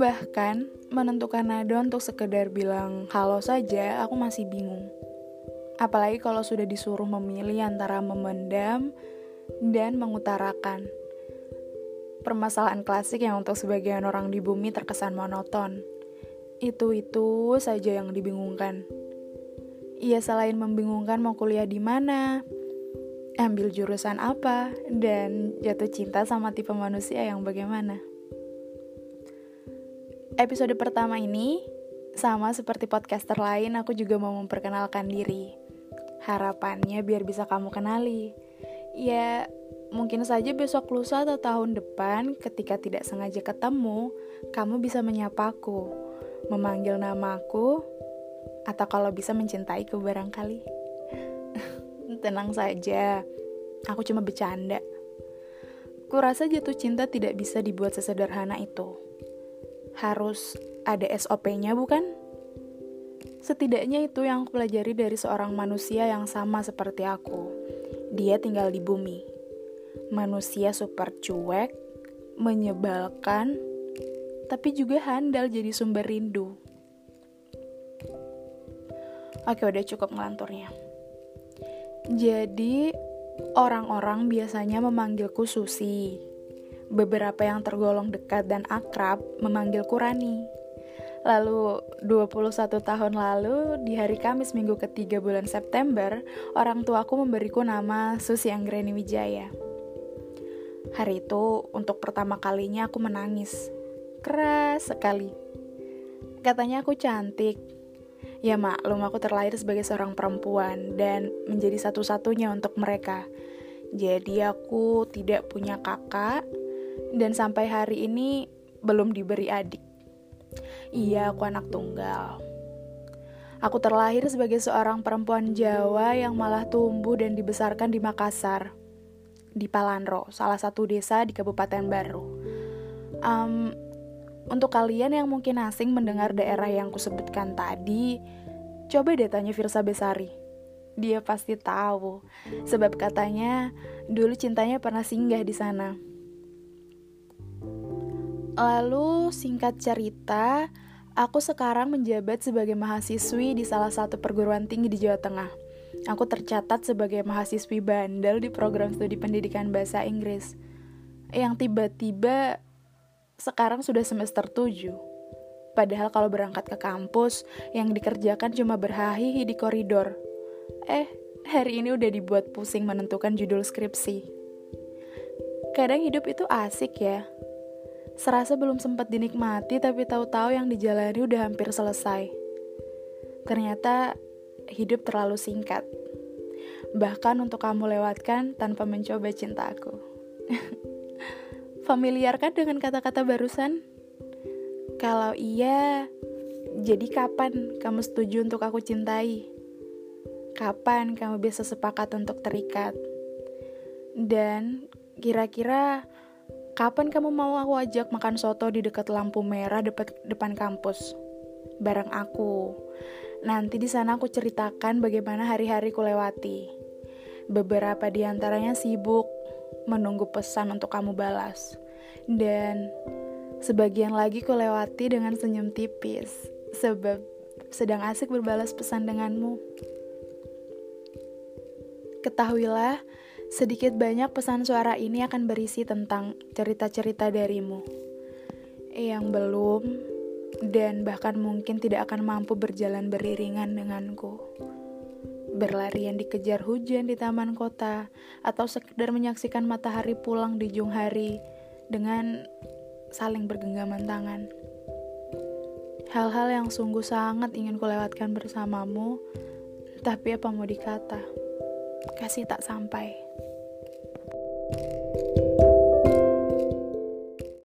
Bahkan menentukan nada untuk sekedar bilang halo saja aku masih bingung. Apalagi kalau sudah disuruh memilih antara memendam dan mengutarakan. Permasalahan klasik yang untuk sebagian orang di bumi terkesan monoton. Itu-itu saja yang dibingungkan. Ia selain membingungkan mau kuliah di mana, ambil jurusan apa, dan jatuh cinta sama tipe manusia yang bagaimana. Episode pertama ini, sama seperti podcaster lain, aku juga mau memperkenalkan diri. Harapannya biar bisa kamu kenali. Ya, mungkin saja besok lusa atau tahun depan ketika tidak sengaja ketemu, kamu bisa menyapaku, memanggil namaku, atau kalau bisa mencintaiku barangkali. Tenang saja, aku cuma bercanda. Kurasa jatuh cinta tidak bisa dibuat sesederhana itu. Harus ada SOP-nya bukan? Setidaknya itu yang aku pelajari dari seorang manusia yang sama seperti aku. Dia tinggal di bumi. Manusia super cuek, menyebalkan, tapi juga handal jadi sumber rindu. Oke, udah cukup ngelanturnya. Jadi, orang-orang biasanya memanggilku Susi. Beberapa yang tergolong dekat dan akrab memanggilku Rani. Lalu 21 tahun lalu di hari Kamis minggu ketiga bulan September, orang tuaku memberiku nama Susi Anggreni Wijaya. Hari itu untuk pertama kalinya aku menangis. Keras sekali. Katanya aku cantik, Ya maklum aku terlahir sebagai seorang perempuan dan menjadi satu-satunya untuk mereka. Jadi aku tidak punya kakak dan sampai hari ini belum diberi adik. Iya, aku anak tunggal. Aku terlahir sebagai seorang perempuan Jawa yang malah tumbuh dan dibesarkan di Makassar, di Palanro, salah satu desa di Kabupaten Baru. Um, untuk kalian yang mungkin asing mendengar daerah yang kusebutkan tadi, coba deh tanya Firsa Besari. Dia pasti tahu, sebab katanya dulu cintanya pernah singgah di sana. Lalu singkat cerita, aku sekarang menjabat sebagai mahasiswi di salah satu perguruan tinggi di Jawa Tengah. Aku tercatat sebagai mahasiswi bandel di program studi pendidikan bahasa Inggris. Yang tiba-tiba sekarang sudah semester 7. Padahal kalau berangkat ke kampus, yang dikerjakan cuma berhahihi di koridor. Eh, hari ini udah dibuat pusing menentukan judul skripsi. Kadang hidup itu asik ya. Serasa belum sempat dinikmati tapi tahu-tahu yang dijalani udah hampir selesai. Ternyata hidup terlalu singkat. Bahkan untuk kamu lewatkan tanpa mencoba cintaku. Familiar kan dengan kata-kata barusan? Kalau iya, jadi kapan kamu setuju untuk aku cintai? Kapan kamu bisa sepakat untuk terikat? Dan kira-kira kapan kamu mau aku ajak makan soto di dekat lampu merah depan, depan kampus? Bareng aku. Nanti di sana aku ceritakan bagaimana hari-hari ku lewati. Beberapa di antaranya sibuk, menunggu pesan untuk kamu balas. Dan sebagian lagi ku lewati dengan senyum tipis, sebab sedang asik berbalas pesan denganmu. Ketahuilah, sedikit banyak pesan suara ini akan berisi tentang cerita-cerita darimu yang belum dan bahkan mungkin tidak akan mampu berjalan beriringan denganku berlarian dikejar hujan di taman kota, atau sekedar menyaksikan matahari pulang di jung hari dengan saling bergenggaman tangan. Hal-hal yang sungguh sangat ingin kulewatkan bersamamu, tapi apa mau dikata, kasih tak sampai.